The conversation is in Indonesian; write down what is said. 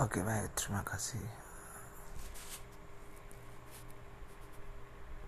Oke baik, terima kasih.